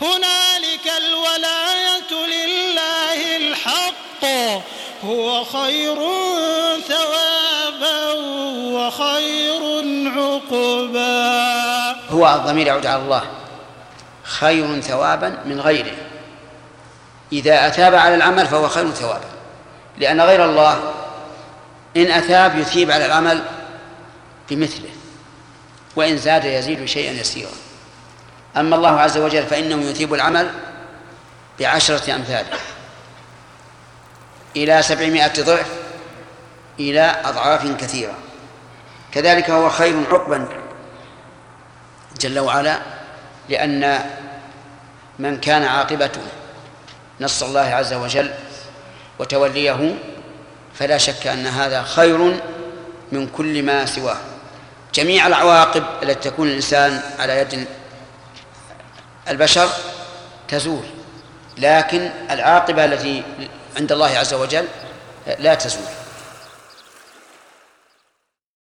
هنالك الولاية لله الحق. هو خير ثوابا وخير عقبا. هو الضمير يعود على الله. خير ثوابا من غيره. إذا أثاب على العمل فهو خير ثوابا. لأن غير الله إن أثاب يثيب على العمل بمثله. وإن زاد يزيد شيئا يسيرا. أما الله عز وجل فإنه يثيب العمل بعشرة أمثاله إلى سبعمائة ضعف إلى أضعاف كثيرة. كذلك هو خير عقبا جل وعلا لأن من كان عاقبته نص الله عز وجل وتوليه فلا شك أن هذا خير من كل ما سواه. جميع العواقب التي تكون الإنسان على يد البشر تزول لكن العاقبة التي عند الله عز وجل لا تزول.